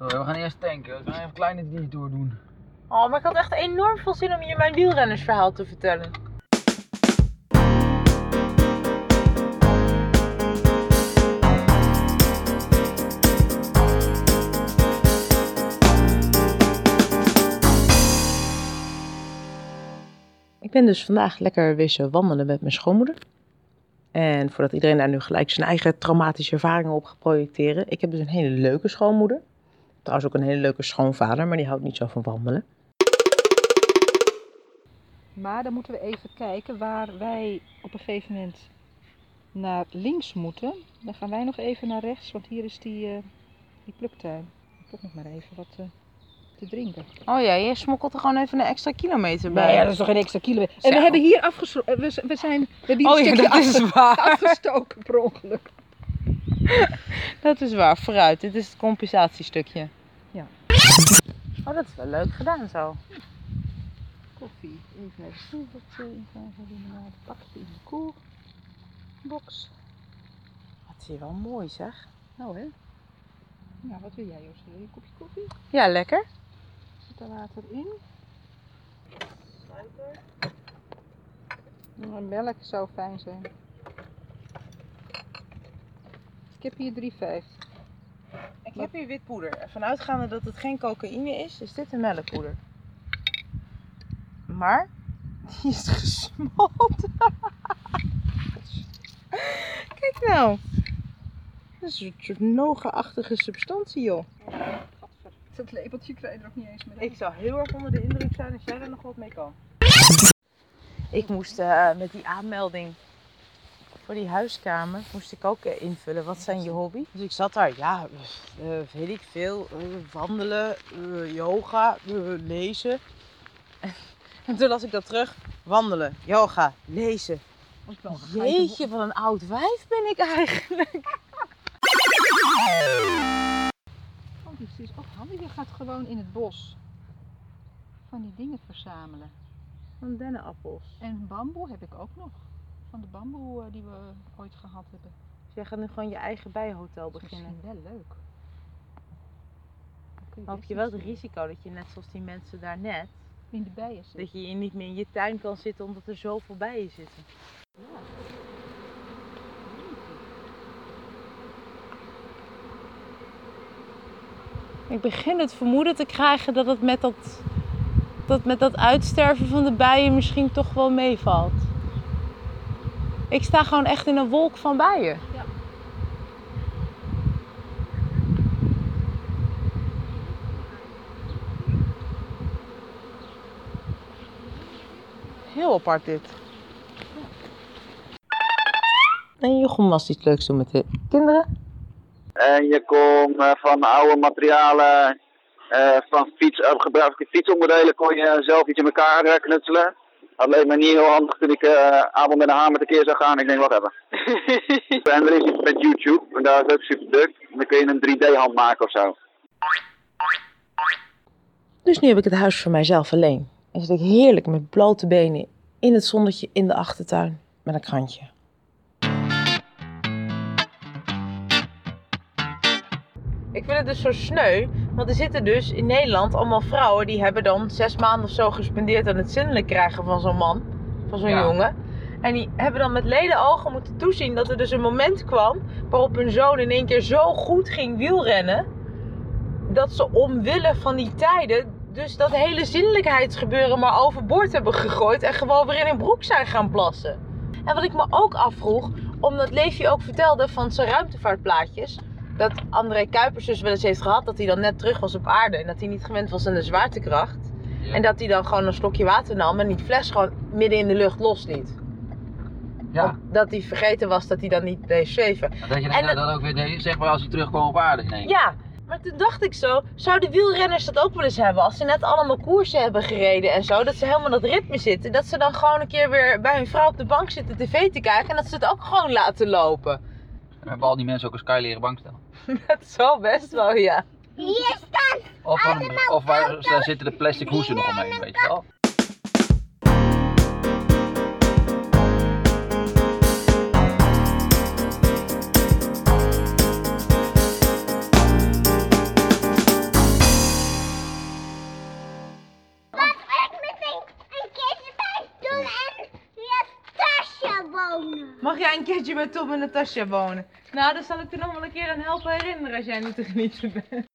Zo, we gaan eerst tanken. We gaan even een kleine detour doen. Oh, maar ik had echt enorm veel zin om je mijn wielrennersverhaal te vertellen. Ik ben dus vandaag lekker wezen wandelen met mijn schoonmoeder. En voordat iedereen daar nu gelijk zijn eigen traumatische ervaringen op gaat projecteren. Ik heb dus een hele leuke schoonmoeder. Trouwens ook een hele leuke schoonvader, maar die houdt niet zo van wandelen. Maar dan moeten we even kijken waar wij op een gegeven moment naar links moeten. Dan gaan wij nog even naar rechts, want hier is die, eh, die pluktuin. Ik heb nog maar even wat eh, te drinken. Oh ja, je smokkelt er gewoon even een extra kilometer bij. Nee, ja, dat is toch geen extra kilometer. En Zo. we hebben hier afgesloten. We, z- we, zijn, we hebben hier Oh een ja, stukje dat is waar. afgestoken per ongeluk. Dat is waar, vooruit. Dit is het compensatiestukje. Oh, dat is wel leuk gedaan zo. Koffie. Even naar de stoelbox ingaan. Limonade. Pakje in de koelbox. Wat zie je wel mooi zeg. Nou hè. Nou, wat wil jij Joost? Wil je een kopje koffie? Ja, lekker. Zit er water in? Nou, melk zou fijn zijn. Ik heb hier 3,50. Ik heb hier wit poeder. Ervan uitgaande dat het geen cocaïne is, is dit een melkpoeder. Maar, die is gesmolten. Kijk nou. Dat is een soort noga-achtige substantie, joh. Dat lepeltje krijg je er ook niet eens meer Ik zou heel erg onder de indruk zijn als jij er nog wat mee kan. Ik moest eh, met die aanmelding voor die huiskamer, moest ik ook eh, invullen. Wat zijn je hobby's? Dus ik zat daar, ja, eh, weet ik veel. eh, wandelen, yoga, lezen. En toen las ik dat terug. Wandelen, yoga, lezen. Jeetje, wat een oud wijf ben ik eigenlijk. Oh, dit is ook handig. Je gaat gewoon in het bos van die dingen verzamelen. Van dennenappels. En bamboe heb ik ook nog. Van de bamboe eh, die we ooit gehad hebben. Dus jij gaat nu gewoon je eigen bijhotel Dat is beginnen. misschien wel leuk. Heb best je wel het risico dat je net zoals die mensen daar net In de bijen zit. Dat je niet meer in je tuin kan zitten omdat er zoveel bijen zitten. Ik begin het vermoeden te krijgen dat het met dat, dat, met dat uitsterven van de bijen misschien toch wel meevalt. Ik sta gewoon echt in een wolk van bijen. Ja. Heel apart dit. En Jochem was iets leuks doen met de kinderen. En je kon eh, van oude materialen, eh, van fiets, eh, gebruikelijke fietsonderdelen, kon je zelf iets in elkaar eh, knutselen. Alleen maar niet heel handig toen ik eh avond met een hamer tekeer zou gaan. Ik denk, wat hebben. en er is iets met YouTube, en daar is ook super druk. Dan kun je een 3D-hand maken of zo. Dus nu heb ik het huis voor mijzelf alleen. En zit ik heerlijk met blote benen in het zonnetje in de achtertuin met een krantje. Ik vind het dus zo sneu, want er zitten dus in Nederland allemaal vrouwen die hebben dan zes maanden of zo gespendeerd aan het zinnelijk krijgen van zo'n man, van zo'n Ja. jongen. En die hebben dan met leden ogen moeten toezien dat er dus een moment kwam waarop hun zoon in één keer zo goed ging wielrennen dat ze omwille van die tijden dus dat hele zinnelijkheidsgebeuren maar overboord hebben gegooid en gewoon weer in hun broek zijn gaan plassen. En wat ik me ook afvroeg, omdat Levi ook vertelde van zijn ruimtevaartplaatjes, dat André Kuipers dus wel eens heeft gehad dat hij dan net terug was op aarde en dat hij niet gewend was aan de zwaartekracht. Ja. En dat hij dan gewoon een slokje water nam en die fles gewoon midden in de lucht losliet. Ja, Dat hij vergeten was dat hij dan niet bleef zweven. dat je En dat, dat ook weer deed, zeg maar als hij terugkwam op aarde ineens. Ja, maar toen dacht ik zo, zouden wielrenners dat ook wel eens hebben? Als ze net allemaal koersen hebben gereden en zo, dat ze helemaal in dat ritme zitten. Dat ze dan gewoon een keer weer bij hun vrouw op de bank zitten tv te kijken en dat ze het ook gewoon laten lopen. We hebben al die mensen ook een sky leren bank stellen. Dat zal best wel, ja. Of, van, of waar, daar zitten de plastic hoesen nog omheen, weet je wel. Een keertje met Tom en Natasja wonen? Nou, dan zal ik er nog wel een keer aan helpen herinneren als jij niet te genieten bent.